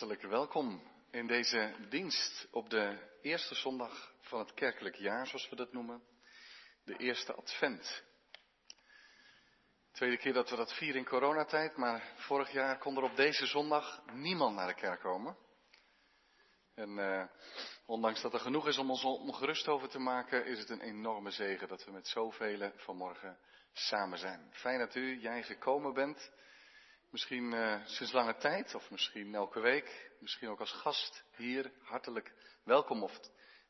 Hartelijk welkom in deze dienst op de eerste zondag van het kerkelijk jaar, zoals we dat noemen. De eerste advent. Tweede keer dat we dat vieren in coronatijd, maar vorig jaar kon er op deze zondag niemand naar de kerk komen. En uh, ondanks dat er genoeg is om ons ongerust over te maken, is het een enorme zegen dat we met zoveel vanmorgen samen zijn. Fijn dat u, jij gekomen bent. Misschien uh, sinds lange tijd, of misschien elke week, misschien ook als gast hier, hartelijk welkom of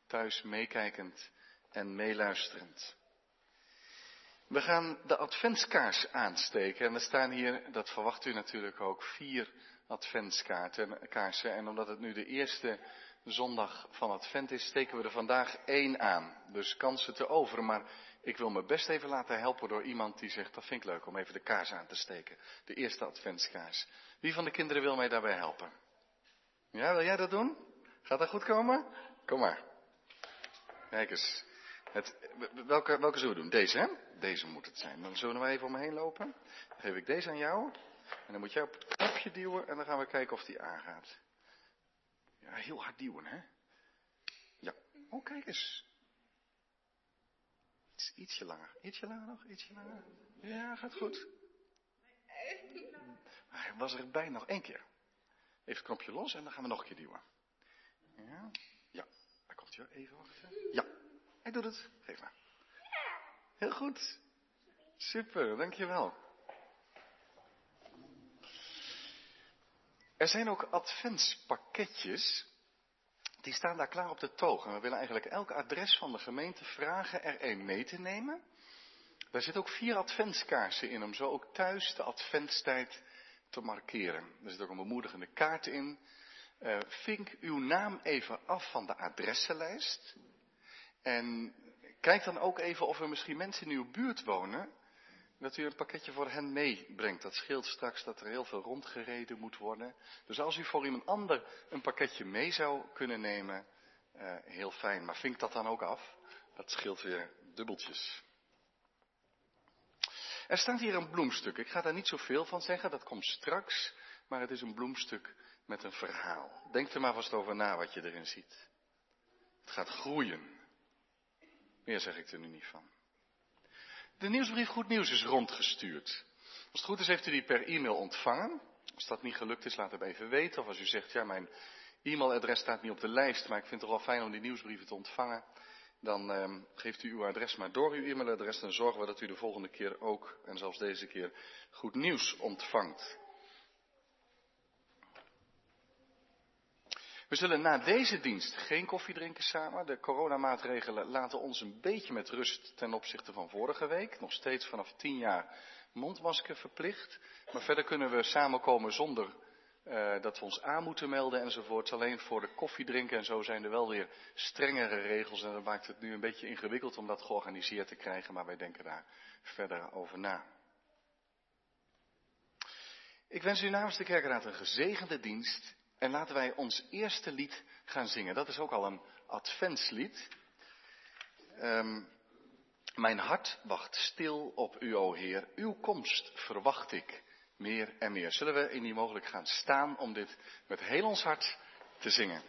thuis meekijkend en meeluisterend. We gaan de adventskaars aansteken en er staan hier, dat verwacht u natuurlijk ook, vier adventskaarsen. En omdat het nu de eerste zondag van advent is, steken we er vandaag één aan. Dus kansen te over, maar ik wil me best even laten helpen door iemand die zegt, dat vind ik leuk om even de kaars aan te steken. De eerste adventskaars. Wie van de kinderen wil mij daarbij helpen? Ja, wil jij dat doen? Gaat dat goed komen? Kom maar. Kijk eens. Het, welke, welke zullen we doen? Deze, hè? Deze moet het zijn. Dan zullen we even om me heen lopen. Dan geef ik deze aan jou. En dan moet jij op het knopje duwen en dan gaan we kijken of die aangaat. Ja, heel hard duwen, hè? Ja. Oh, kijk eens. Iets, ietsje langer. Ietsje langer nog? Ietsje langer? Ja, gaat goed. Maar hij was erbij nog één keer. Even het knopje los en dan gaan we nog een keer duwen. Ja. Ja. Daar komt Even wachten. Ja. Hij doet het. Geef maar. Heel goed. Super, dankjewel. Er zijn ook adventspakketjes. Die staan daar klaar op de toog. En we willen eigenlijk elk adres van de gemeente vragen er een mee te nemen. Daar zitten ook vier adventskaarsen in om zo ook thuis de adventstijd te markeren. Er zit ook een bemoedigende kaart in. Uh, vink uw naam even af van de adressenlijst. En kijk dan ook even of er misschien mensen in uw buurt wonen. Dat u een pakketje voor hen meebrengt. Dat scheelt straks dat er heel veel rondgereden moet worden. Dus als u voor iemand ander een pakketje mee zou kunnen nemen, uh, heel fijn. Maar vink dat dan ook af. Dat scheelt weer dubbeltjes. Er staat hier een bloemstuk. Ik ga daar niet zoveel van zeggen, dat komt straks. Maar het is een bloemstuk met een verhaal. Denk er maar vast over na wat je erin ziet. Het gaat groeien. Meer zeg ik er nu niet van. De nieuwsbrief Goed Nieuws is rondgestuurd. Als het goed is heeft u die per e-mail ontvangen. Als dat niet gelukt is, laat het even weten. Of als u zegt, ja mijn e-mailadres staat niet op de lijst, maar ik vind het wel fijn om die nieuwsbrieven te ontvangen. Dan eh, geeft u uw adres maar door, uw e-mailadres. Dan zorgen we dat u de volgende keer ook, en zelfs deze keer, goed nieuws ontvangt. We zullen na deze dienst geen koffie drinken samen. De coronamaatregelen laten ons een beetje met rust ten opzichte van vorige week. Nog steeds vanaf tien jaar mondmasker verplicht. Maar verder kunnen we samenkomen zonder uh, dat we ons aan moeten melden enzovoort. Alleen voor de koffie drinken en zo zijn er wel weer strengere regels. En dat maakt het nu een beetje ingewikkeld om dat georganiseerd te krijgen. Maar wij denken daar verder over na. Ik wens u namens de kerkraad een gezegende dienst en laten wij ons eerste lied gaan zingen. Dat is ook al een adventslied. Um, mijn hart wacht stil op u, o Heer. Uw komst verwacht ik meer en meer. Zullen we in die mogelijk gaan staan om dit met heel ons hart te zingen?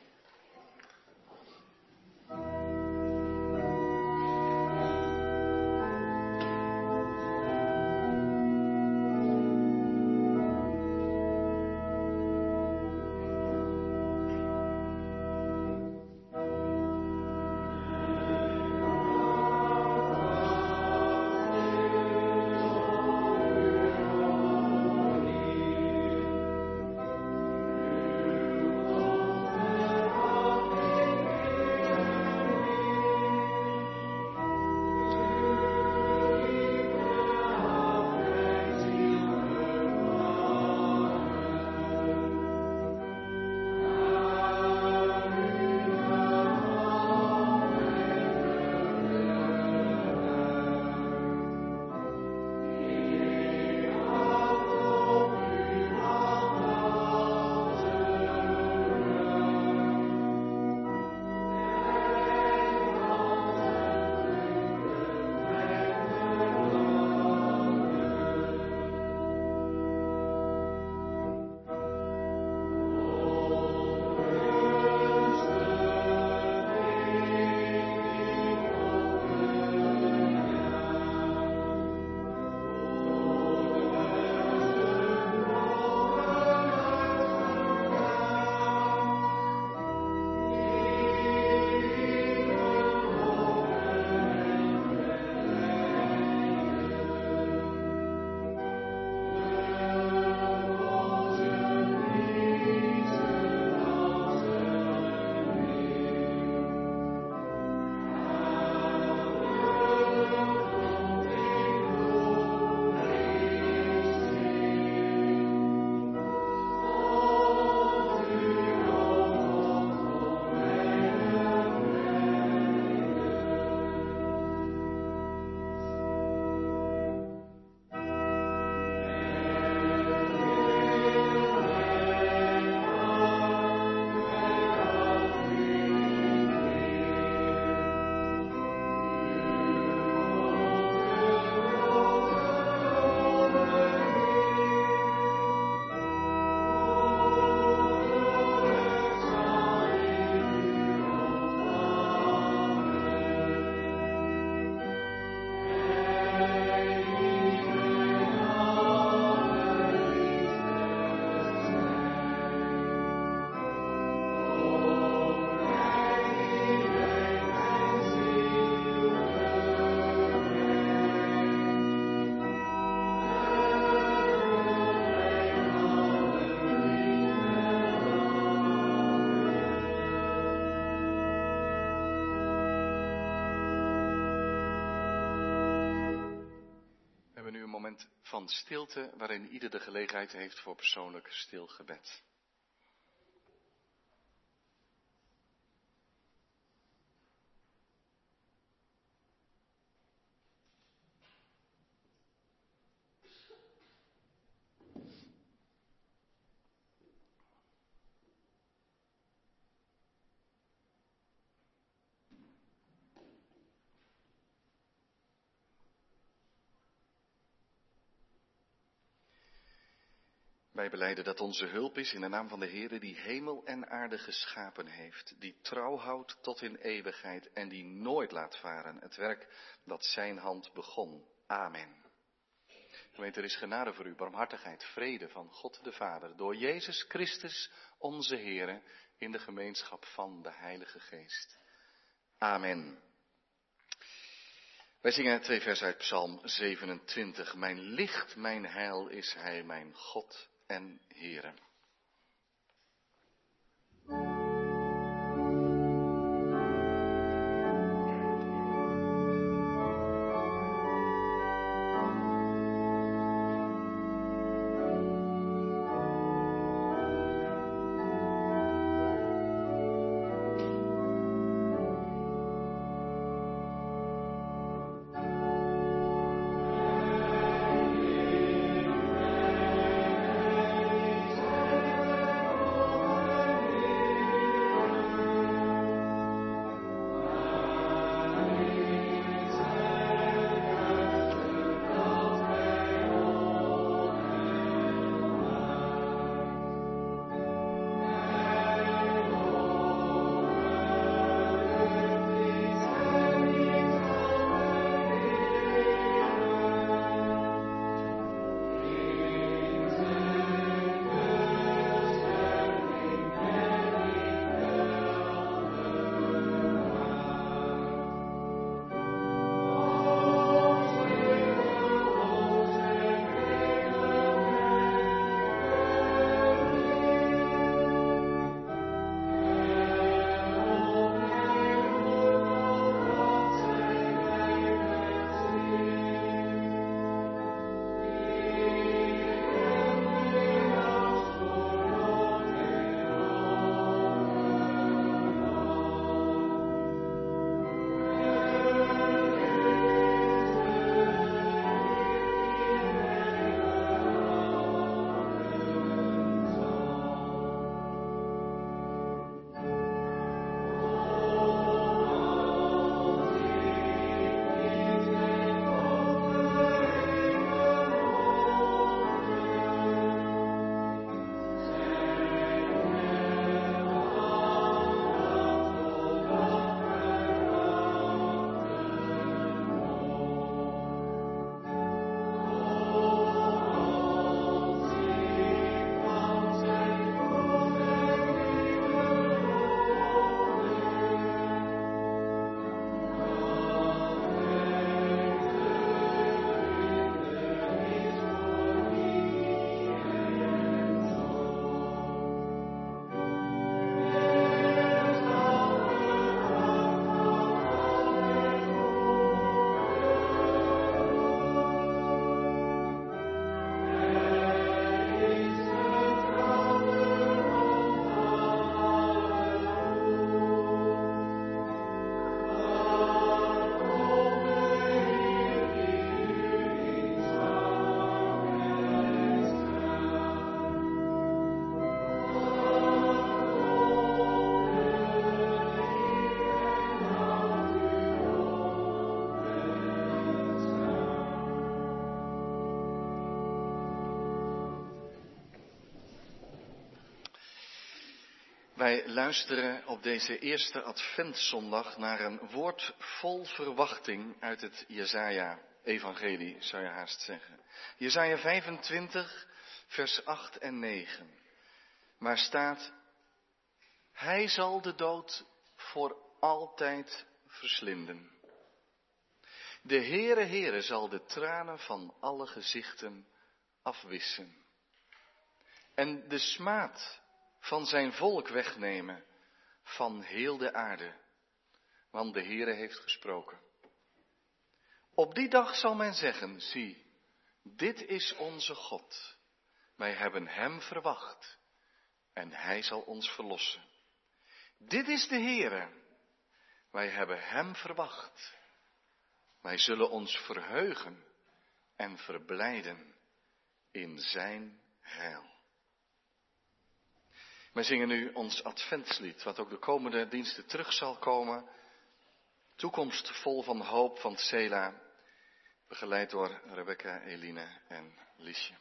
Van stilte waarin ieder de gelegenheid heeft voor persoonlijk stil Wij beleiden dat onze hulp is in de naam van de Heere die hemel en aarde geschapen heeft, die trouw houdt tot in eeuwigheid en die nooit laat varen het werk dat zijn hand begon. Amen. Gemeente, er is genade voor u, barmhartigheid, vrede van God de Vader, door Jezus Christus, onze Heere, in de gemeenschap van de Heilige Geest. Amen. Wij zingen twee versen uit Psalm 27. Mijn licht, mijn heil is Hij, mijn God en Heren. Wij luisteren op deze eerste Adventszondag naar een woord vol verwachting uit het Jezaja-evangelie, zou je haast zeggen. Jezaja 25, vers 8 en 9, waar staat, Hij zal de dood voor altijd verslinden. De Heere Heere zal de tranen van alle gezichten afwissen. En de smaad van zijn volk wegnemen van heel de aarde. Want de Heere heeft gesproken. Op die dag zal men zeggen, zie, Dit is onze God. Wij hebben Hem verwacht en Hij zal ons verlossen. Dit is de Heere. Wij hebben Hem verwacht. Wij zullen ons verheugen en verblijden in Zijn heil. Wij zingen nu ons adventslied, wat ook de komende diensten terug zal komen. Toekomst vol van hoop van Sela, begeleid door Rebecca, Eline en Liesje.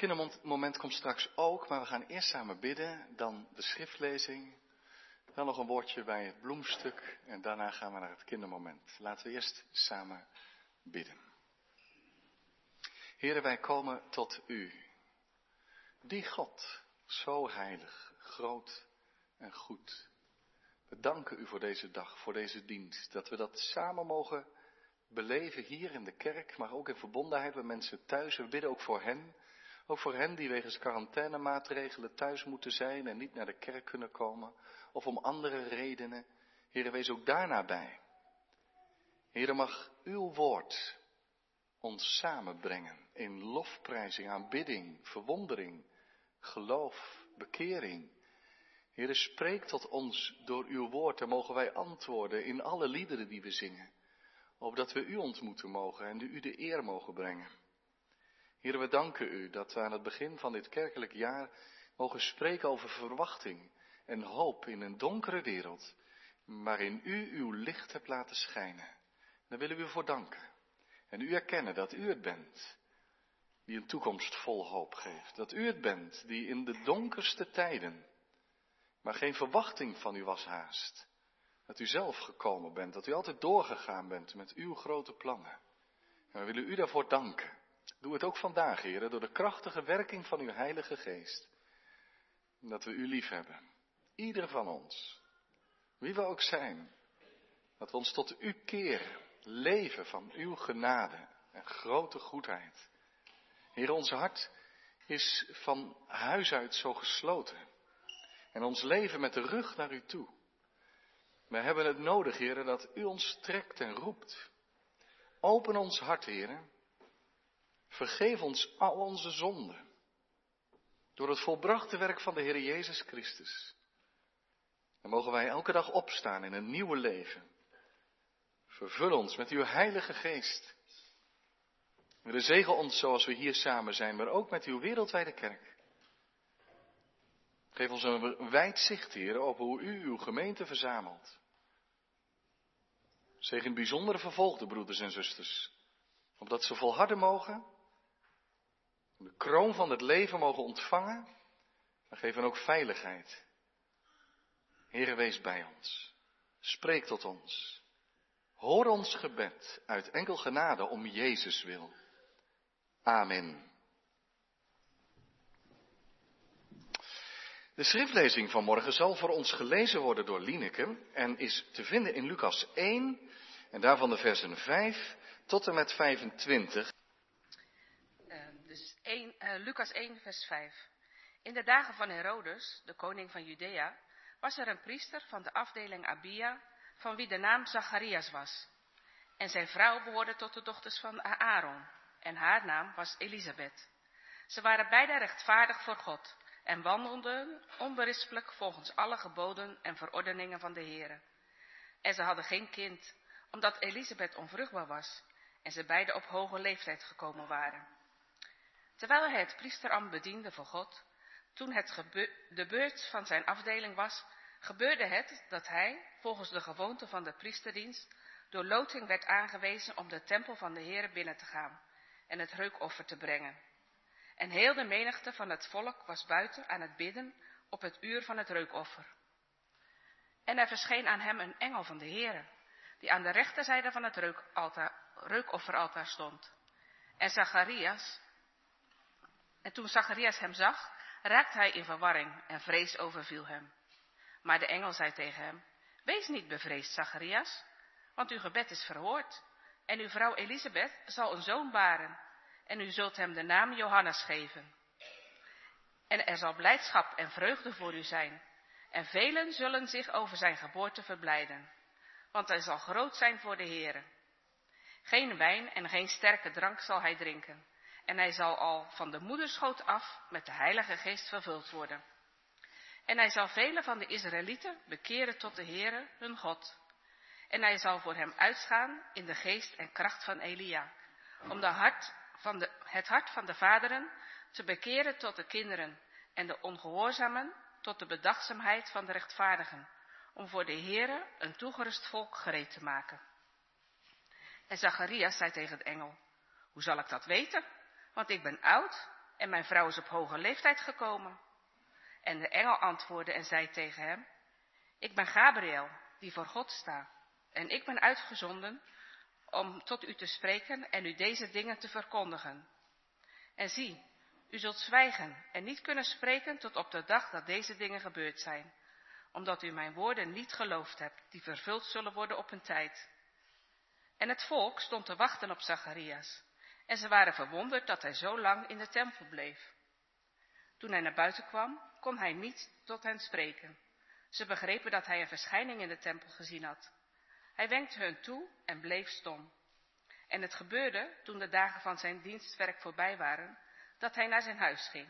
Kindermoment komt straks ook, maar we gaan eerst samen bidden, dan de schriftlezing Dan nog een woordje bij het bloemstuk en daarna gaan we naar het kindermoment. Laten we eerst samen bidden. Heren, wij komen tot U. Die God, zo heilig, groot en goed. We danken U voor deze dag, voor deze dienst. Dat we dat samen mogen beleven hier in de kerk, maar ook in verbondenheid met mensen thuis. We bidden ook voor hen. Ook voor hen die wegens quarantainemaatregelen thuis moeten zijn en niet naar de kerk kunnen komen. Of om andere redenen. Heren, wees ook daarna bij. Heren, mag uw woord ons samenbrengen in lofprijzing, aanbidding, verwondering, geloof, bekering. Heren, spreek tot ons door uw woord en mogen wij antwoorden in alle liederen die we zingen. Opdat we u ontmoeten mogen en u de eer mogen brengen. Heren, we danken u dat we aan het begin van dit kerkelijk jaar mogen spreken over verwachting en hoop in een donkere wereld, waarin u uw licht hebt laten schijnen. Daar willen we u voor danken. En u erkennen dat u het bent die een toekomst vol hoop geeft. Dat u het bent die in de donkerste tijden, maar geen verwachting van u was haast, dat u zelf gekomen bent, dat u altijd doorgegaan bent met uw grote plannen. En we willen u daarvoor danken. Doe het ook vandaag, heren, door de krachtige werking van uw Heilige Geest. Dat we u lief hebben. Ieder van ons. Wie we ook zijn. Dat we ons tot u keren. Leven van uw genade en grote goedheid. Heer, ons hart is van huis uit zo gesloten. En ons leven met de rug naar u toe. We hebben het nodig, heren, dat u ons trekt en roept. Open ons hart, heren. Vergeef ons al onze zonden. Door het volbrachte werk van de Heer Jezus Christus. Dan mogen wij elke dag opstaan in een nieuwe leven. Vervul ons met uw Heilige Geest. Zegen ons zoals we hier samen zijn, maar ook met uw wereldwijde kerk. Geef ons een wijd zicht, Heer, op hoe u uw gemeente verzamelt. Zegen bijzondere vervolgde broeders en zusters, opdat ze volharden mogen, de kroon van het leven mogen ontvangen, maar geef hen ook veiligheid. Heer, wees bij ons. Spreek tot ons. Hoor ons gebed uit enkel genade om Jezus wil. Amen. De schriftlezing van morgen zal voor ons gelezen worden door Lieneke en is te vinden in Lucas 1 en daarvan de versen 5 tot en met 25. Uh, dus 1, uh, Lucas 1 vers 5. In de dagen van Herodes, de koning van Judea, was er een priester van de afdeling Abia, van wie de naam Zacharias was. En zijn vrouw behoorde tot de dochters van Aaron en haar naam was Elisabeth. Ze waren beide rechtvaardig voor God en wandelden onberispelijk volgens alle geboden en verordeningen van de Heere. En ze hadden geen kind, omdat Elisabeth onvruchtbaar was en ze beide op hoge leeftijd gekomen waren. Terwijl hij het priesterambt bediende voor God, toen het de beurt van zijn afdeling was, gebeurde het dat hij, volgens de gewoonte van de priesterdienst, door loting werd aangewezen om de tempel van de Heere binnen te gaan en het reukoffer te brengen. En heel de menigte van het volk was buiten aan het bidden op het uur van het reukoffer. En er verscheen aan hem een engel van de Heere, die aan de rechterzijde van het reukofferaltaar stond. En Zacharias, en toen Zacharias hem zag, raakte hij in verwarring en vrees overviel hem. Maar de engel zei tegen hem, wees niet bevreesd, Zacharias, want uw gebed is verhoord. En uw vrouw Elisabeth zal een zoon baren. En u zult hem de naam Johannes geven. En er zal blijdschap en vreugde voor u zijn. En velen zullen zich over zijn geboorte verblijden. Want hij zal groot zijn voor de Heere. Geen wijn en geen sterke drank zal hij drinken. En hij zal al van de moederschoot af met de Heilige Geest vervuld worden. En hij zal velen van de Israëlieten bekeren tot de Heere, hun God. En hij zal voor hem uitgaan in de geest en kracht van Elia, om de hart van de, het hart van de vaderen te bekeren tot de kinderen en de ongehoorzamen tot de bedachtzaamheid van de rechtvaardigen, om voor de Heere een toegerust volk gereed te maken. En Zacharias zei tegen de engel, hoe zal ik dat weten? Want ik ben oud en mijn vrouw is op hoge leeftijd gekomen. En de engel antwoordde en zei tegen hem, Ik ben Gabriel, die voor God sta, en ik ben uitgezonden om tot u te spreken en u deze dingen te verkondigen. En zie, u zult zwijgen en niet kunnen spreken tot op de dag dat deze dingen gebeurd zijn, omdat u mijn woorden niet geloofd hebt, die vervuld zullen worden op een tijd. En het volk stond te wachten op Zacharias, en ze waren verwonderd dat hij zo lang in de tempel bleef. Toen hij naar buiten kwam, kon hij niet tot hen spreken. Ze begrepen dat hij een verschijning in de tempel gezien had. Hij wenkte hun toe en bleef stom. En het gebeurde, toen de dagen van zijn dienstwerk voorbij waren, dat hij naar zijn huis ging.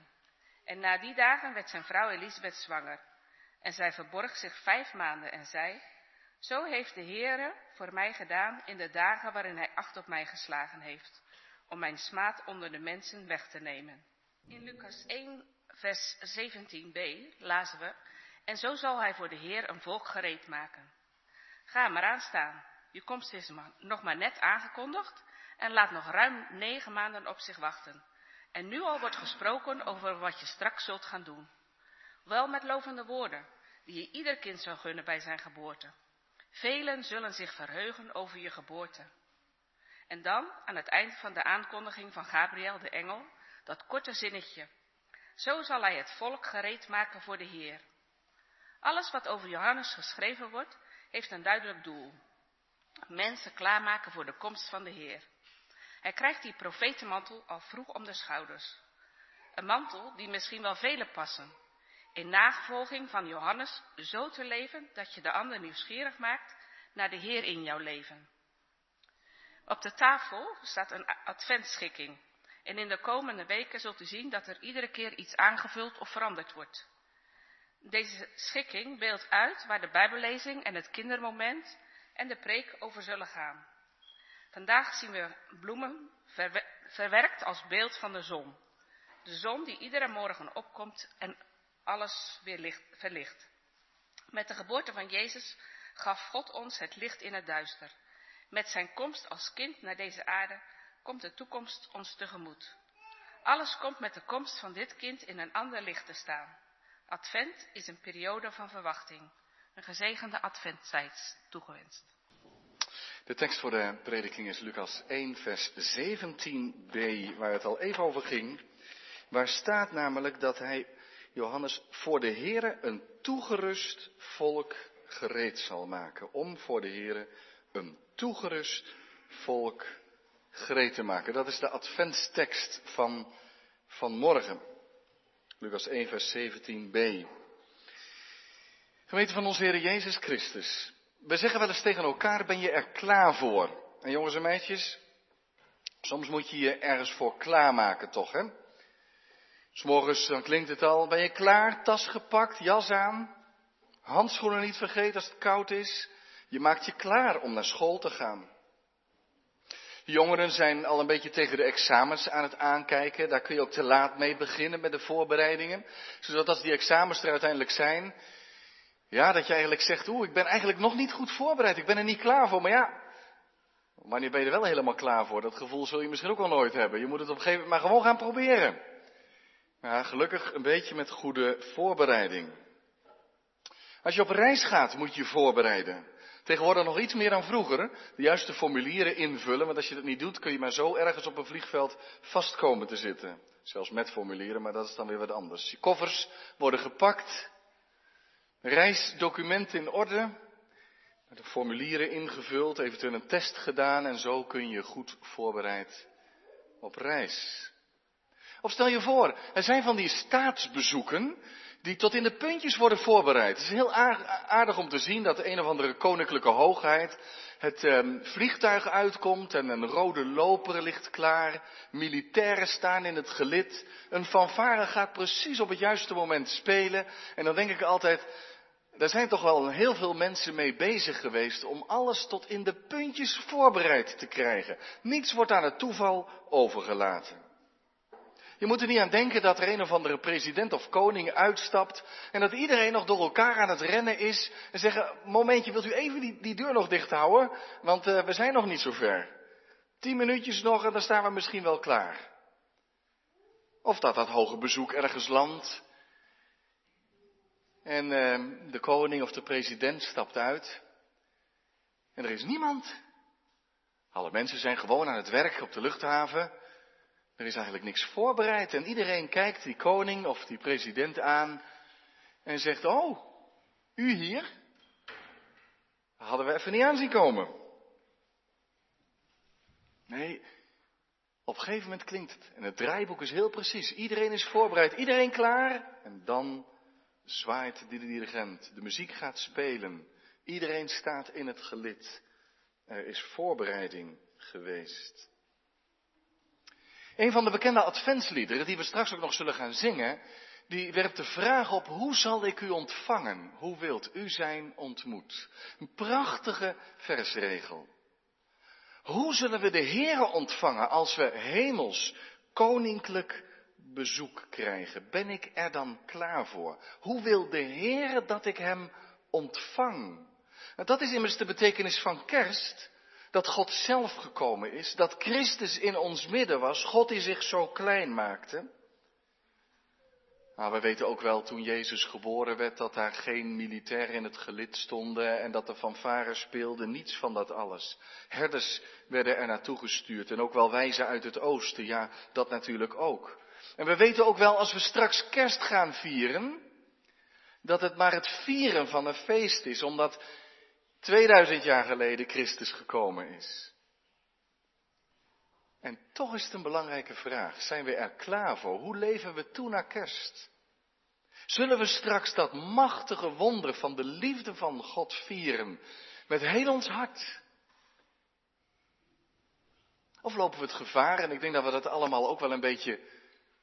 En na die dagen werd zijn vrouw Elisabeth zwanger. En zij verborg zich vijf maanden en zei, zo heeft de Heere voor mij gedaan in de dagen waarin hij acht op mij geslagen heeft, om mijn smaad onder de mensen weg te nemen. In Lucas 1, vers 17b lazen we, en zo zal hij voor de Heer een volk gereed maken. Ga maar aan staan, je komst is nog maar net aangekondigd en laat nog ruim negen maanden op zich wachten. En nu al wordt gesproken over wat je straks zult gaan doen. Wel met lovende woorden, die je ieder kind zou gunnen bij zijn geboorte. Velen zullen zich verheugen over je geboorte. En dan, aan het eind van de aankondiging van Gabriel de engel, dat korte zinnetje. Zo zal hij het volk gereed maken voor de Heer. Alles wat over Johannes geschreven wordt, heeft een duidelijk doel. Mensen klaarmaken voor de komst van de Heer. Hij krijgt die profetenmantel al vroeg om de schouders. Een mantel die misschien wel velen passen. In navolging van Johannes zo te leven dat je de ander nieuwsgierig maakt naar de Heer in jouw leven. Op de tafel staat een adventschikking. En in de komende weken zult u zien dat er iedere keer iets aangevuld of veranderd wordt. Deze schikking beeldt uit waar de Bijbellezing en het kindermoment en de preek over zullen gaan. Vandaag zien we bloemen verwerkt als beeld van de zon. De zon die iedere morgen opkomt en alles weer licht, verlicht. Met de geboorte van Jezus gaf God ons het licht in het duister. Met zijn komst als kind naar deze aarde komt de toekomst ons tegemoet. Alles komt met de komst van dit kind in een ander licht te staan. Advent is een periode van verwachting. Een gezegende adventstijd toegewenst. De tekst voor de prediking is Lucas 1, vers 17b, waar het al even over ging. Waar staat namelijk dat hij Johannes voor de Here een toegerust volk gereed zal maken. Om voor de Here een toegerust volk gereed te maken. Dat is de adventstekst van, van morgen. Lucas 1, vers 17b. Gemeente van onze Heer Jezus Christus. We zeggen wel eens tegen elkaar, ben je er klaar voor? En jongens en meisjes, soms moet je je ergens voor klaarmaken toch, hè? S'morgens, dan klinkt het al, ben je klaar? Tas gepakt, jas aan? Handschoenen niet vergeten als het koud is? Je maakt je klaar om naar school te gaan. De jongeren zijn al een beetje tegen de examens aan het aankijken. Daar kun je ook te laat mee beginnen met de voorbereidingen. Zodat als die examens er uiteindelijk zijn, ja, dat je eigenlijk zegt, oeh, ik ben eigenlijk nog niet goed voorbereid. Ik ben er niet klaar voor. Maar ja, wanneer ben je er wel helemaal klaar voor? Dat gevoel zul je misschien ook wel nooit hebben. Je moet het op een gegeven moment maar gewoon gaan proberen. Ja, gelukkig een beetje met goede voorbereiding. Als je op reis gaat, moet je je voorbereiden. Tegenwoordig nog iets meer dan vroeger. De juiste formulieren invullen, want als je dat niet doet, kun je maar zo ergens op een vliegveld vastkomen te zitten. Zelfs met formulieren, maar dat is dan weer wat anders. Je koffers worden gepakt. Reisdocumenten in orde. De formulieren ingevuld, eventueel een test gedaan en zo kun je goed voorbereid op reis. Of stel je voor, er zijn van die staatsbezoeken die tot in de puntjes worden voorbereid. Het is heel aardig om te zien dat de een of andere koninklijke hoogheid het um, vliegtuig uitkomt en een rode loper ligt klaar. Militairen staan in het gelid. Een fanfare gaat precies op het juiste moment spelen. En dan denk ik altijd, daar zijn toch wel heel veel mensen mee bezig geweest om alles tot in de puntjes voorbereid te krijgen. Niets wordt aan het toeval overgelaten. Je moet er niet aan denken dat er een of andere president of koning uitstapt en dat iedereen nog door elkaar aan het rennen is en zeggen, momentje, wilt u even die, die deur nog dicht houden? Want uh, we zijn nog niet zo ver. Tien minuutjes nog en dan staan we misschien wel klaar. Of dat dat hoge bezoek ergens landt. En uh, de koning of de president stapt uit. En er is niemand. Alle mensen zijn gewoon aan het werk op de luchthaven. Er is eigenlijk niks voorbereid. En iedereen kijkt die koning of die president aan. En zegt, oh, u hier? hadden we even niet aanzien komen. Nee, op een gegeven moment klinkt het. En het draaiboek is heel precies. Iedereen is voorbereid, iedereen klaar. En dan zwaait de dirigent. De muziek gaat spelen. Iedereen staat in het gelid. Er is voorbereiding geweest. Een van de bekende adventsliederen, die we straks ook nog zullen gaan zingen, die werpt de vraag op, hoe zal ik u ontvangen? Hoe wilt u zijn ontmoet? Een prachtige versregel. Hoe zullen we de Heere ontvangen als we hemels, koninklijk bezoek krijgen? Ben ik er dan klaar voor? Hoe wil de Heere dat ik hem ontvang? Dat is immers de betekenis van kerst. Dat God zelf gekomen is, dat Christus in ons midden was, God die zich zo klein maakte. Maar we weten ook wel toen Jezus geboren werd dat daar geen militairen in het gelid stonden en dat de fanfare speelde, niets van dat alles. Herders werden er naartoe gestuurd en ook wel wijzen uit het oosten, ja, dat natuurlijk ook. En we weten ook wel als we straks kerst gaan vieren, dat het maar het vieren van een feest is, omdat 2000 jaar geleden Christus gekomen is. En toch is het een belangrijke vraag. Zijn we er klaar voor? Hoe leven we toe naar kerst? Zullen we straks dat machtige wonder van de liefde van God vieren met heel ons hart? Of lopen we het gevaar, en ik denk dat we dat allemaal ook wel een beetje,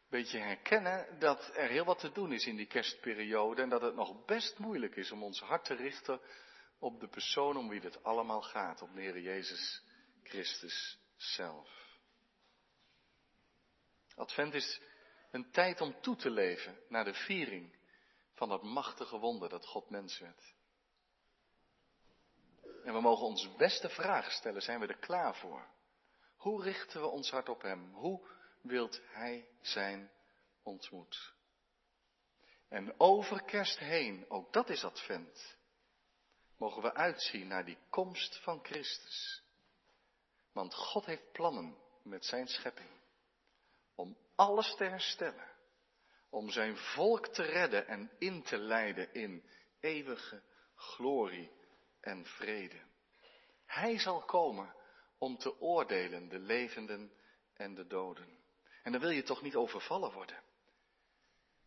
beetje herkennen, dat er heel wat te doen is in die kerstperiode en dat het nog best moeilijk is om ons hart te richten op de persoon om wie het allemaal gaat, op de Jezus Christus zelf. Advent is een tijd om toe te leven naar de viering van dat machtige wonder dat God mens werd. En we mogen ons beste vraag stellen, zijn we er klaar voor? Hoe richten we ons hart op Hem? Hoe wilt Hij zijn ontmoet? En over kerst heen, ook dat is advent, mogen we uitzien naar die komst van Christus. Want God heeft plannen met zijn schepping om alles te herstellen om zijn volk te redden en in te leiden in eeuwige glorie en vrede. Hij zal komen om te oordelen de levenden en de doden. En dan wil je toch niet overvallen worden.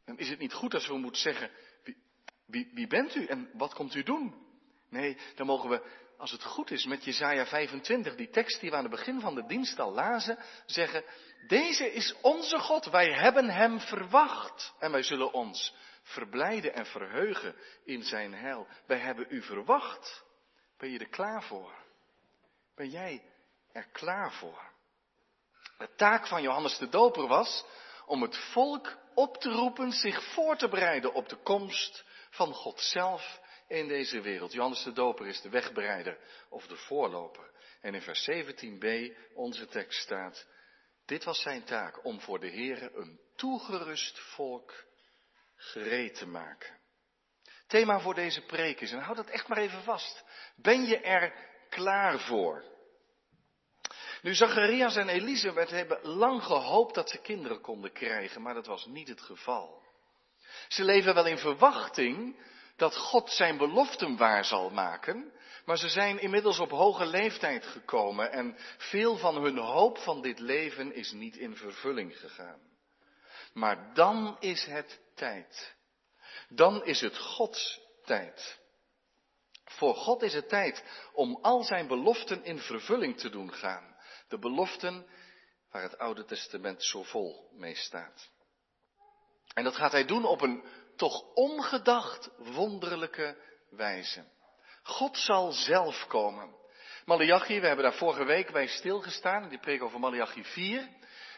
Dan is het niet goed als we moeten zeggen, wie, wie, wie bent u en wat komt u doen? Nee, dan mogen we, als het goed is, met Jezaja 25, die tekst die we aan het begin van de dienst al lazen, zeggen, deze is onze God, wij hebben Hem verwacht en wij zullen ons verblijden en verheugen in Zijn heil. Wij hebben U verwacht. Ben je er klaar voor? Ben jij er klaar voor? De taak van Johannes de Doper was om het volk op te roepen zich voor te bereiden op de komst van God zelf in deze wereld. Johannes de Doper is de wegbereider of de voorloper. En in vers 17b onze tekst staat, dit was zijn taak om voor de Heere een toegerust volk gereed te maken. Thema voor deze preek is, en houd dat echt maar even vast, ben je er klaar voor? Nu, Zacharias en Elisabeth hebben lang gehoopt dat ze kinderen konden krijgen, maar dat was niet het geval. Ze leven wel in verwachting dat God zijn beloften waar zal maken, maar ze zijn inmiddels op hoge leeftijd gekomen en veel van hun hoop van dit leven is niet in vervulling gegaan. Maar dan is het tijd. Dan is het Gods tijd. Voor God is het tijd om al zijn beloften in vervulling te doen gaan. De beloften waar het Oude Testament zo vol mee staat. En dat gaat hij doen op een toch ongedacht wonderlijke wijze. God zal zelf komen. Malachi, we hebben daar vorige week bij stilgestaan, die preek over Malachi 4.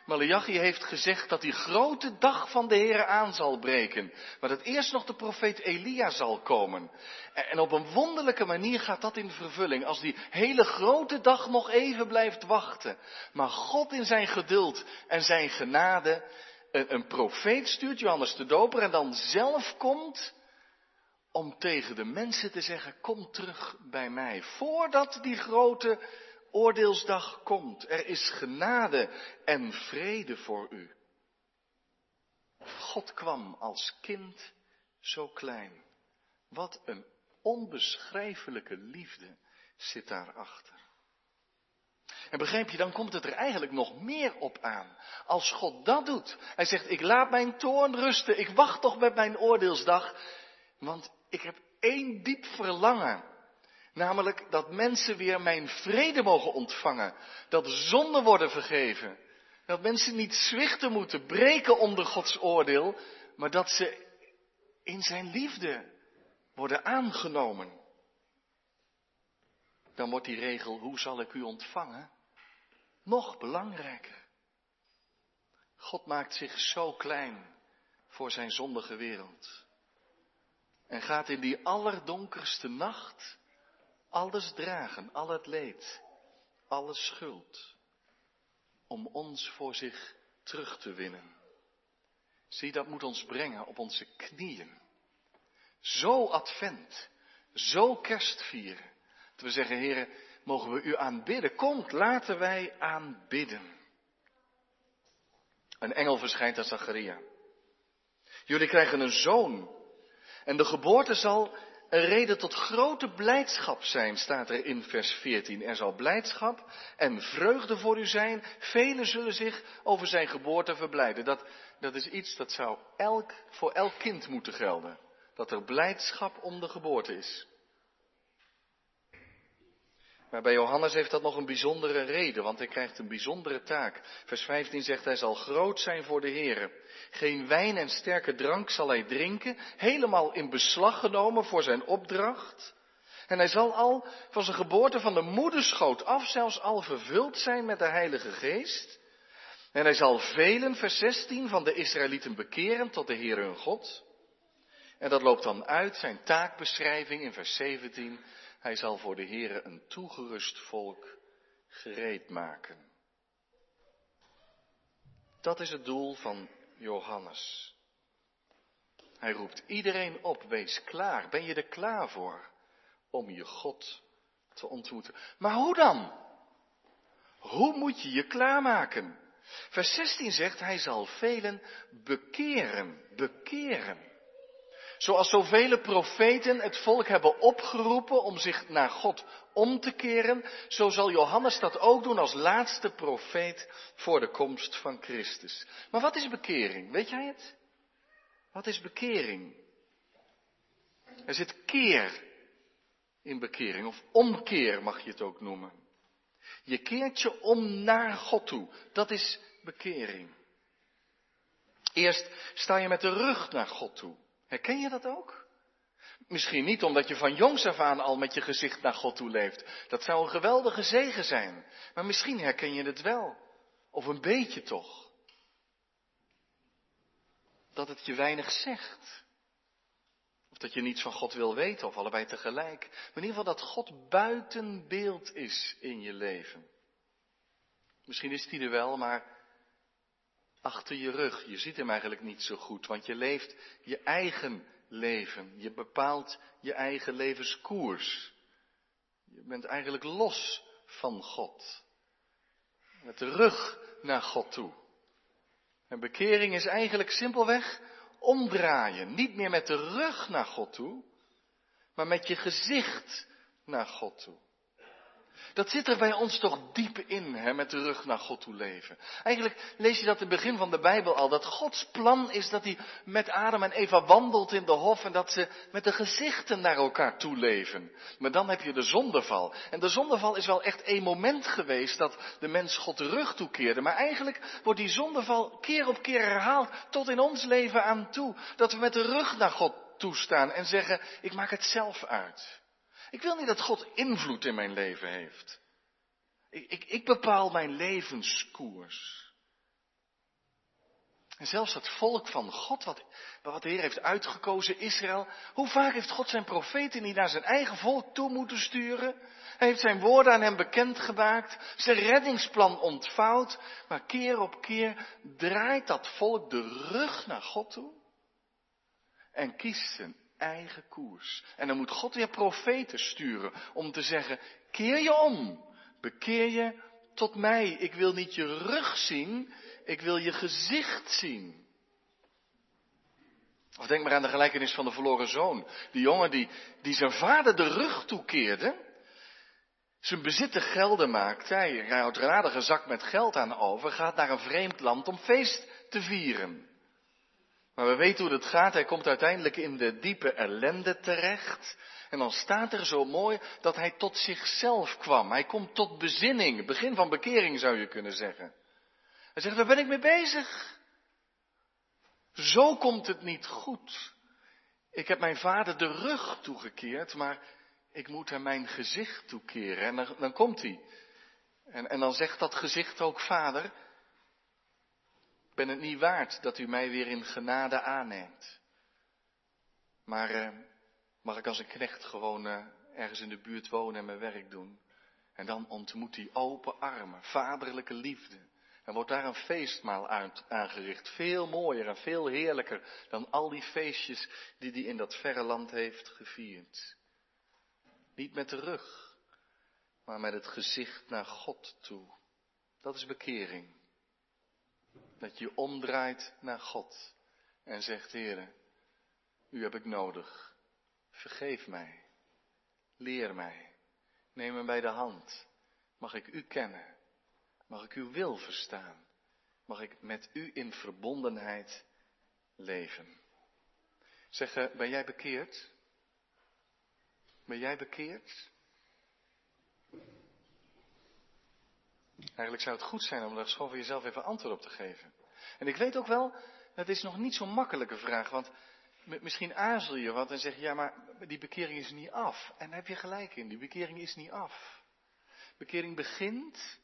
Malachi heeft gezegd dat die grote dag van de Heer aan zal breken. Maar dat eerst nog de profeet Elia zal komen. En op een wonderlijke manier gaat dat in vervulling. Als die hele grote dag nog even blijft wachten. Maar God in zijn geduld en zijn genade een, profeet stuurt, Johannes de Doper, en dan zelf komt om tegen de mensen te zeggen, kom terug bij mij. Voordat die grote oordeelsdag komt, er is genade en vrede voor u. God kwam als kind zo klein. Wat een onbeschrijfelijke liefde zit daarachter. En begrijp je, dan komt het er eigenlijk nog meer op aan. Als God dat doet, hij zegt, ik laat mijn toorn rusten, ik wacht toch met mijn oordeelsdag, want ik heb één diep verlangen. Namelijk dat mensen weer mijn vrede mogen ontvangen, dat zonden worden vergeven, dat mensen niet zwichten moeten, breken onder Gods oordeel, maar dat ze in zijn liefde worden aangenomen. Dan wordt die regel, hoe zal ik u ontvangen, nog belangrijker. God maakt zich zo klein voor zijn zondige wereld. En gaat in die allerdonkerste nacht alles dragen, al het leed, alle schuld, om ons voor zich terug te winnen. Zie, dat moet ons brengen op onze knieën. Zo advent, zo kerstvieren. Dat we zeggen, heren, mogen we u aanbidden. Komt, laten wij aanbidden. Een engel verschijnt aan Zacharia. Jullie krijgen een zoon. En de geboorte zal een reden tot grote blijdschap zijn, staat er in vers 14. Er zal blijdschap en vreugde voor u zijn. Velen zullen zich over zijn geboorte verblijden. Dat, dat is iets dat zou elk, voor elk kind moeten gelden. Dat er blijdschap om de geboorte is. Maar bij Johannes heeft dat nog een bijzondere reden, want hij krijgt een bijzondere taak. Vers 15 zegt hij zal groot zijn voor de Heer. Geen wijn en sterke drank zal hij drinken, helemaal in beslag genomen voor zijn opdracht. En hij zal al van zijn geboorte van de moederschoot af zelfs al vervuld zijn met de Heilige Geest. En hij zal velen, vers 16, van de Israëlieten bekeren tot de Heer hun God. En dat loopt dan uit, zijn taakbeschrijving in vers 17. Hij zal voor de Heere een toegerust volk gereed maken. Dat is het doel van Johannes. Hij roept iedereen op, wees klaar. Ben je er klaar voor om je God te ontmoeten? Maar hoe dan? Hoe moet je je klaarmaken? Vers 16 zegt, hij zal velen bekeren, bekeren. Zoals zoveel profeten het volk hebben opgeroepen om zich naar God om te keren, zo zal Johannes dat ook doen als laatste profeet voor de komst van Christus. Maar wat is bekering? Weet jij het? Wat is bekering? Er zit keer in bekering, of omkeer mag je het ook noemen. Je keert je om naar God toe. Dat is bekering. Eerst sta je met de rug naar God toe. Herken je dat ook? Misschien niet omdat je van jongs af aan al met je gezicht naar God toe leeft. Dat zou een geweldige zegen zijn. Maar misschien herken je het wel. Of een beetje toch. Dat het je weinig zegt. Of dat je niets van God wil weten, of allebei tegelijk. Maar in ieder geval dat God buiten beeld is in je leven. Misschien is die er wel, maar achter je rug. Je ziet hem eigenlijk niet zo goed, want je leeft je eigen leven. Je bepaalt je eigen levenskoers. Je bent eigenlijk los van God. Met de rug naar God toe. En bekering is eigenlijk simpelweg omdraaien. Niet meer met de rug naar God toe, maar met je gezicht naar God toe. Dat zit er bij ons toch diep in, hè, met de rug naar God toe leven. Eigenlijk lees je dat in het begin van de Bijbel al, dat Gods plan is dat hij met Adam en Eva wandelt in de hof en dat ze met de gezichten naar elkaar toe leven. Maar dan heb je de zondeval. En de zondeval is wel echt één moment geweest dat de mens God de rug toekeerde. Maar eigenlijk wordt die zondeval keer op keer herhaald tot in ons leven aan toe. Dat we met de rug naar God toestaan en zeggen, ik maak het zelf uit. Ik wil niet dat God invloed in mijn leven heeft. Ik, ik, ik bepaal mijn levenskoers. En zelfs dat volk van God, wat, wat de Heer heeft uitgekozen, Israël, hoe vaak heeft God zijn profeten niet naar zijn eigen volk toe moeten sturen? Hij heeft zijn woorden aan hem bekendgemaakt, zijn reddingsplan ontvouwd, maar keer op keer draait dat volk de rug naar God toe en kiest een eigen koers. En dan moet God weer profeten sturen om te zeggen, keer je om, bekeer je tot mij. Ik wil niet je rug zien, ik wil je gezicht zien. Of denk maar aan de gelijkenis van de verloren zoon. Die jongen die, die zijn vader de rug toekeerde. Zijn bezitten gelden maakt. Hij, hij houdt radige zak met geld aan over. Gaat naar een vreemd land om feest te vieren. Maar we weten hoe het gaat. Hij komt uiteindelijk in de diepe ellende terecht. En dan staat er zo mooi dat hij tot zichzelf kwam. Hij komt tot bezinning. Begin van bekering zou je kunnen zeggen. Hij zegt, waar ben ik mee bezig? Zo komt het niet goed. Ik heb mijn vader de rug toegekeerd, maar ik moet hem mijn gezicht toekeren. En dan, dan komt hij. En, en dan zegt dat gezicht ook, vader, ben het niet waard dat u mij weer in genade aanneemt. Maar eh, mag ik als een knecht gewoon eh, ergens in de buurt wonen en mijn werk doen? En dan ontmoet hij open armen, vaderlijke liefde. En wordt daar een feestmaal uit, aangericht. Veel mooier en veel heerlijker dan al die feestjes die hij in dat verre land heeft gevierd. Niet met de rug, maar met het gezicht naar God toe. Dat is bekering. Dat je omdraait naar God en zegt, Heere, u heb ik nodig. Vergeef mij. Leer mij. Neem me bij de hand. Mag ik u kennen? Mag ik uw wil verstaan? Mag ik met u in verbondenheid leven? Zeggen, ben jij bekeerd? Ben jij bekeerd? Eigenlijk zou het goed zijn om daar gewoon voor jezelf even antwoord op te geven. En ik weet ook wel, het is nog niet zo'n makkelijke vraag, want misschien aarzel je wat en zeg je, ja, maar die bekering is niet af. En daar heb je gelijk in, die bekering is niet af. Bekering begint,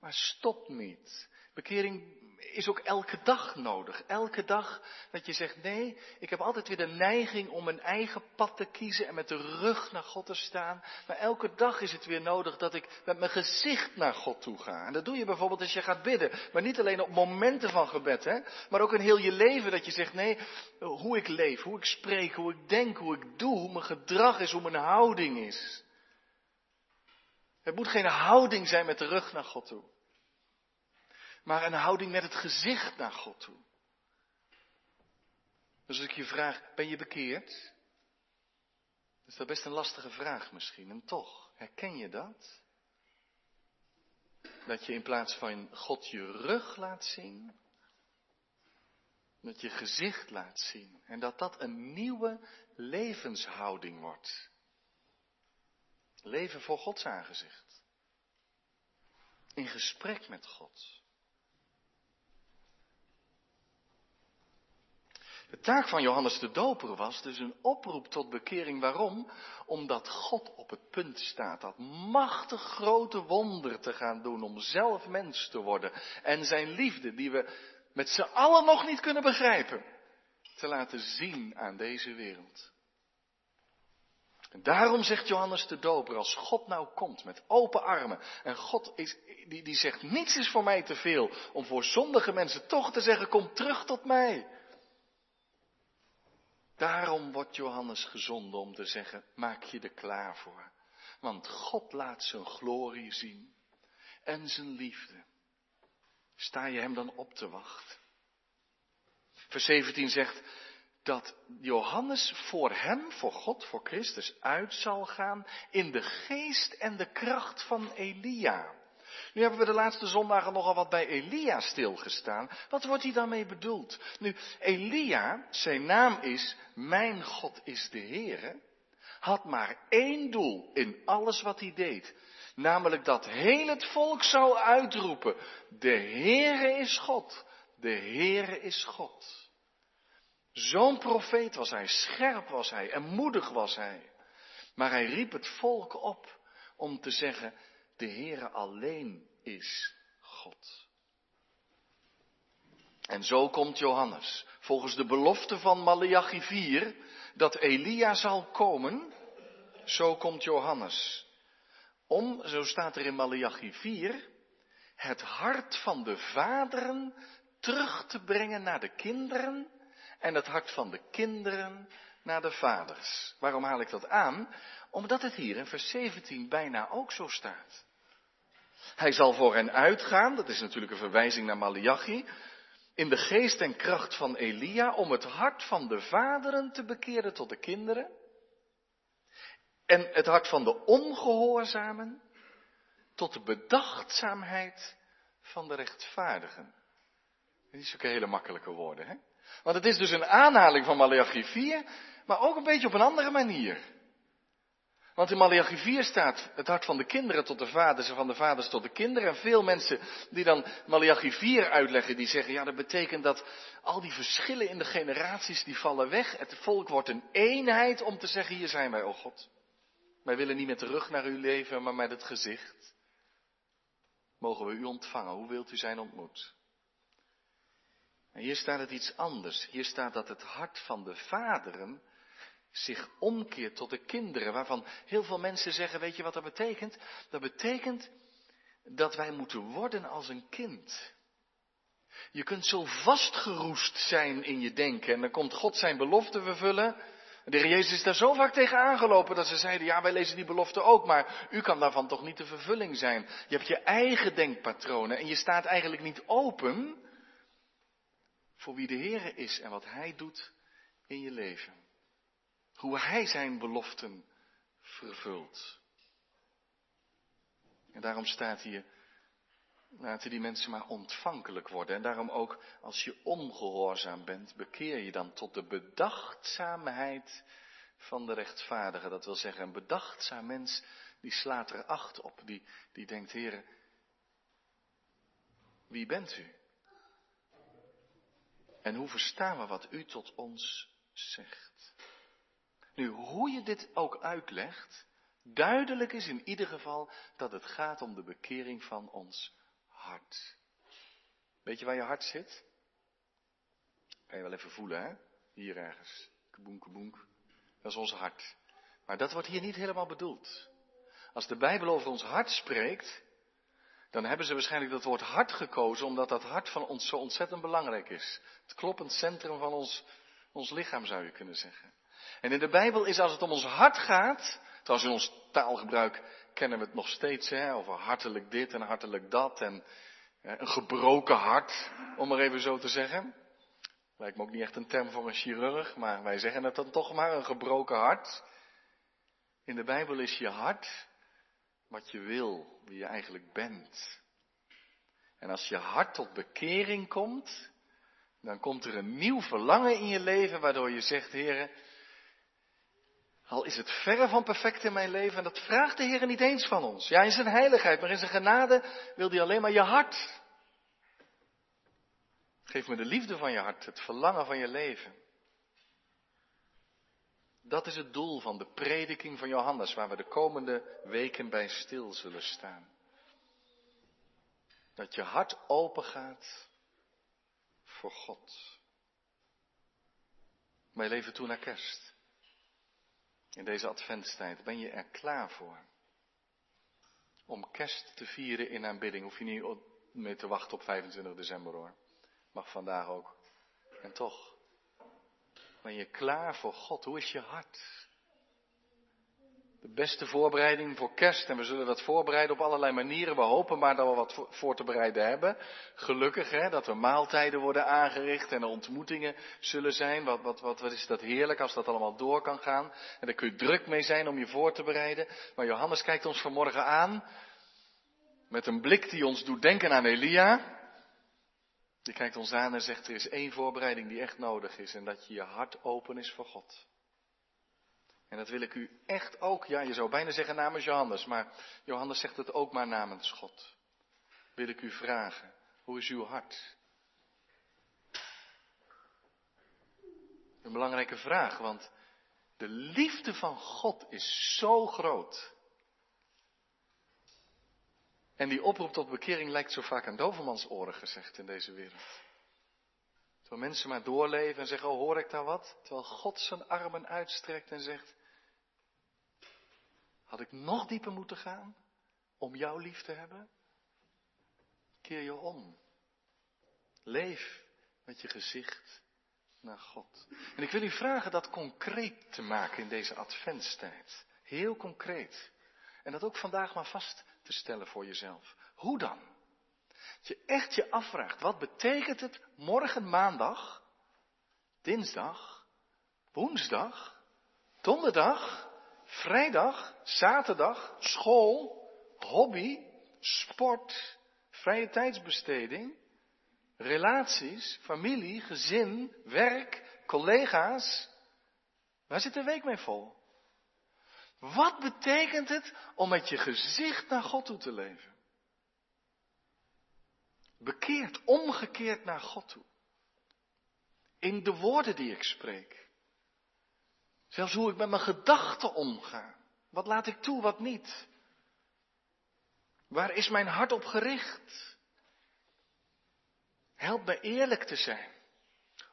maar stopt niet. Bekering is ook elke dag nodig. Elke dag dat je zegt, nee, ik heb altijd weer de neiging om mijn eigen pad te kiezen en met de rug naar God te staan. Maar elke dag is het weer nodig dat ik met mijn gezicht naar God toe ga. En dat doe je bijvoorbeeld als je gaat bidden. Maar niet alleen op momenten van gebed, hè. Maar ook in heel je leven dat je zegt, nee, hoe ik leef, hoe ik spreek, hoe ik denk, hoe ik doe, hoe mijn gedrag is, hoe mijn houding is. Het moet geen houding zijn met de rug naar God toe maar een houding met het gezicht naar God toe. Dus als ik je vraag, ben je bekeerd? is dat best een lastige vraag misschien. En toch, herken je dat? Dat je in plaats van God je rug laat zien, dat je gezicht laat zien. En dat dat een nieuwe levenshouding wordt. Leven voor Gods aangezicht. In gesprek met God. De taak van Johannes de Doper was dus een oproep tot bekering. Waarom? Omdat God op het punt staat dat machtig grote wonder te gaan doen om zelf mens te worden. En zijn liefde, die we met z'n allen nog niet kunnen begrijpen, te laten zien aan deze wereld. En daarom zegt Johannes de Doper, als God nou komt met open armen en God is, die, die zegt, niets is voor mij te veel om voor zondige mensen toch te zeggen, kom terug tot mij. Daarom wordt Johannes gezonden om te zeggen, maak je er klaar voor. Want God laat zijn glorie zien en zijn liefde. Sta je hem dan op te wachten? Vers 17 zegt dat Johannes voor hem, voor God, voor Christus uit zal gaan in de geest en de kracht van Elia. Nu hebben we de laatste zondagen nogal wat bij Elia stilgestaan. Wat wordt hij daarmee bedoeld? Nu, Elia, zijn naam is, mijn God is de Heere, had maar één doel in alles wat hij deed. Namelijk dat heel het volk zou uitroepen, de Heere is God, de Heere is God. Zo'n profeet was hij, scherp was hij en moedig was hij. Maar hij riep het volk op om te zeggen, de Heere alleen is God. En zo komt Johannes, volgens de belofte van Malachi 4, dat Elia zal komen, zo komt Johannes. Om, zo staat er in Malachi 4, het hart van de vaderen terug te brengen naar de kinderen en het hart van de kinderen naar de vaders. Waarom haal ik dat aan? Omdat het hier in vers 17 bijna ook zo staat. Hij zal voor hen uitgaan, dat is natuurlijk een verwijzing naar Malachi, in de geest en kracht van Elia om het hart van de vaderen te bekeren tot de kinderen en het hart van de ongehoorzamen tot de bedachtzaamheid van de rechtvaardigen. Is ook hele makkelijke woorden, hè? Want het is dus een aanhaling van Malachi 4, maar ook een beetje op een andere manier. Want in Malachi 4 staat het hart van de kinderen tot de vaders en van de vaders tot de kinderen. En veel mensen die dan Malachi 4 uitleggen, die zeggen, ja dat betekent dat al die verschillen in de generaties, die vallen weg. Het volk wordt een eenheid om te zeggen, hier zijn wij, o God. Wij willen niet met de rug naar u leven, maar met het gezicht. Mogen we u ontvangen? Hoe wilt u zijn ontmoet? En hier staat het iets anders. Hier staat dat het hart van de vaderen zich omkeert tot de kinderen, waarvan heel veel mensen zeggen, weet je wat dat betekent? Dat betekent dat wij moeten worden als een kind. Je kunt zo vastgeroest zijn in je denken en dan komt God zijn belofte vervullen. De heer Jezus is daar zo vaak tegen aangelopen dat ze zeiden, ja wij lezen die belofte ook, maar u kan daarvan toch niet de vervulling zijn. Je hebt je eigen denkpatronen en je staat eigenlijk niet open voor wie de Heer is en wat Hij doet in je leven. Hoe Hij zijn beloften vervult. En daarom staat hier, laten die mensen maar ontvankelijk worden. En daarom ook, als je ongehoorzaam bent, bekeer je dan tot de bedachtzaamheid van de rechtvaardige. Dat wil zeggen, een bedachtzaam mens, die slaat er acht op. Die, die denkt, heren, wie bent u? En hoe verstaan we wat u tot ons zegt? Nu, hoe je dit ook uitlegt, duidelijk is in ieder geval dat het gaat om de bekering van ons hart. Weet je waar je hart zit? Kan je wel even voelen, hè? Hier ergens. Kaboenk, kaboenk. Dat is ons hart. Maar dat wordt hier niet helemaal bedoeld. Als de Bijbel over ons hart spreekt, dan hebben ze waarschijnlijk dat woord hart gekozen, omdat dat hart van ons zo ontzettend belangrijk is. Het kloppend centrum van ons, ons lichaam zou je kunnen zeggen. En in de Bijbel is als het om ons hart gaat, trouwens in ons taalgebruik kennen we het nog steeds, hè, over hartelijk dit en hartelijk dat en een gebroken hart, om maar even zo te zeggen. Lijkt me ook niet echt een term voor een chirurg, maar wij zeggen het dan toch maar, een gebroken hart. In de Bijbel is je hart wat je wil, wie je eigenlijk bent. En als je hart tot bekering komt, dan komt er een nieuw verlangen in je leven, waardoor je zegt, heren, al is het verre van perfect in mijn leven, en dat vraagt de Heer niet eens van ons. Ja, in zijn heiligheid, maar in zijn genade wil hij alleen maar je hart. Geef me de liefde van je hart, het verlangen van je leven. Dat is het doel van de prediking van Johannes, waar we de komende weken bij stil zullen staan. Dat je hart open gaat voor God. Wij leven toe naar kerst. In deze adventstijd ben je er klaar voor. Om kerst te vieren in aanbidding. Hoef je niet mee te wachten op 25 december hoor. Mag vandaag ook. En toch. Ben je klaar voor God? Hoe is je hart? De beste voorbereiding voor kerst, en we zullen dat voorbereiden op allerlei manieren. We hopen maar dat we wat voor te bereiden hebben. Gelukkig hè, dat er maaltijden worden aangericht en er ontmoetingen zullen zijn. Wat, wat, wat, wat is dat heerlijk als dat allemaal door kan gaan. En daar kun je druk mee zijn om je voor te bereiden. Maar Johannes kijkt ons vanmorgen aan met een blik die ons doet denken aan Elia. Je kijkt ons aan en zegt er is één voorbereiding die echt nodig is en dat je je hart open is voor God. En dat wil ik u echt ook, ja je zou bijna zeggen namens Johannes, maar Johannes zegt het ook maar namens God. Wil ik u vragen, hoe is uw hart? Een belangrijke vraag, want de liefde van God is zo groot. En die oproep tot bekering lijkt zo vaak aan dovermans oren gezegd in deze wereld. Terwijl mensen maar doorleven en zeggen, oh hoor ik daar wat? Terwijl God zijn armen uitstrekt en zegt, had ik nog dieper moeten gaan om jou lief te hebben? Keer je om. Leef met je gezicht naar God. En ik wil u vragen dat concreet te maken in deze adventstijd. Heel concreet. En dat ook vandaag maar vast te stellen voor jezelf. Hoe dan? Dat je echt je afvraagt, wat betekent het morgen maandag, dinsdag, woensdag, donderdag, vrijdag, zaterdag, school, hobby, sport, vrije tijdsbesteding, relaties, familie, gezin, werk, collega's. Waar zit de week mee vol? Wat betekent het om met je gezicht naar God toe te leven? Bekeerd, omgekeerd naar God toe. In de woorden die ik spreek. Zelfs hoe ik met mijn gedachten omga. Wat laat ik toe, wat niet? Waar is mijn hart op gericht? Help me eerlijk te zijn,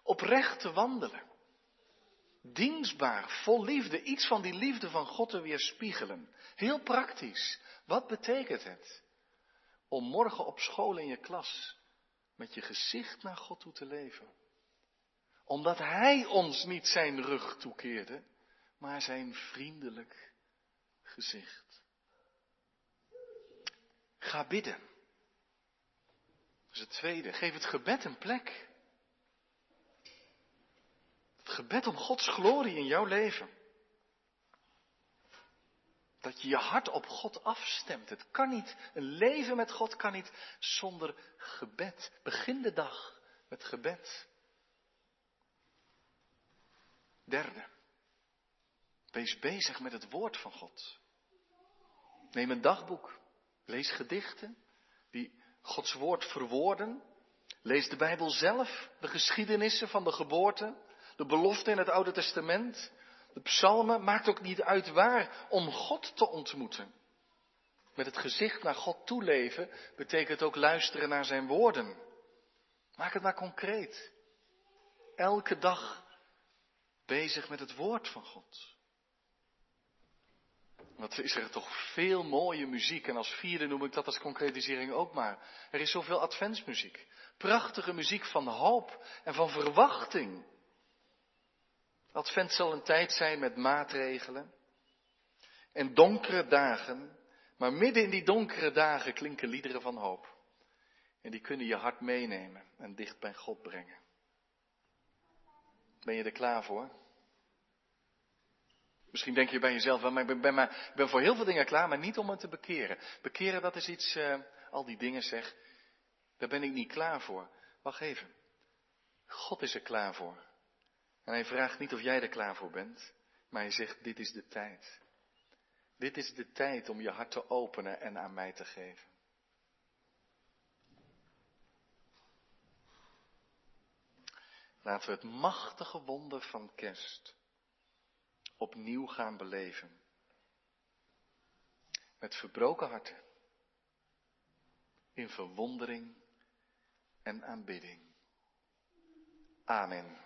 oprecht te wandelen, dienstbaar, vol liefde, iets van die liefde van God te weerspiegelen. Heel praktisch. Wat betekent het om morgen op school in je klas met je gezicht naar God toe te leven? Omdat Hij ons niet zijn rug toekeerde, maar zijn vriendelijk gezicht. Ga bidden. Dat is het tweede. Geef het gebed een plek. Het gebed om Gods glorie in jouw leven. Dat je je hart op God afstemt. Het kan niet, een leven met God kan niet zonder gebed. Begin de dag met gebed. Derde. Wees bezig met het woord van God. Neem een dagboek. Lees gedichten die Gods woord verwoorden. Lees de Bijbel zelf, de geschiedenissen van de geboorte, de beloften in het Oude Testament, de psalmen. Maakt ook niet uit waar om God te ontmoeten. Met het gezicht naar God toeleven betekent ook luisteren naar zijn woorden. Maak het maar concreet. Elke dag bezig met het woord van God. Wat is er toch veel mooie muziek. En als vierde noem ik dat als concretisering ook maar. Er is zoveel adventsmuziek. Prachtige muziek van hoop en van verwachting. Advent zal een tijd zijn met maatregelen en donkere dagen. Maar midden in die donkere dagen klinken liederen van hoop. En die kunnen je hart meenemen en dicht bij God brengen. Ben je er klaar voor? Misschien denk je bij jezelf, wel, maar ik ben, ben, voor heel veel dingen klaar, maar niet om me te bekeren. Bekeren, dat is iets, uh, al die dingen zeg, daar ben ik niet klaar voor. Wacht even. God is er klaar voor. En hij vraagt niet of jij er klaar voor bent, maar hij zegt, dit is de tijd. Dit is de tijd om je hart te openen en aan mij te geven. Laten we het machtige wonder van kerst opnieuw gaan beleven. Met verbroken harten. In verwondering en aanbidding. Amen.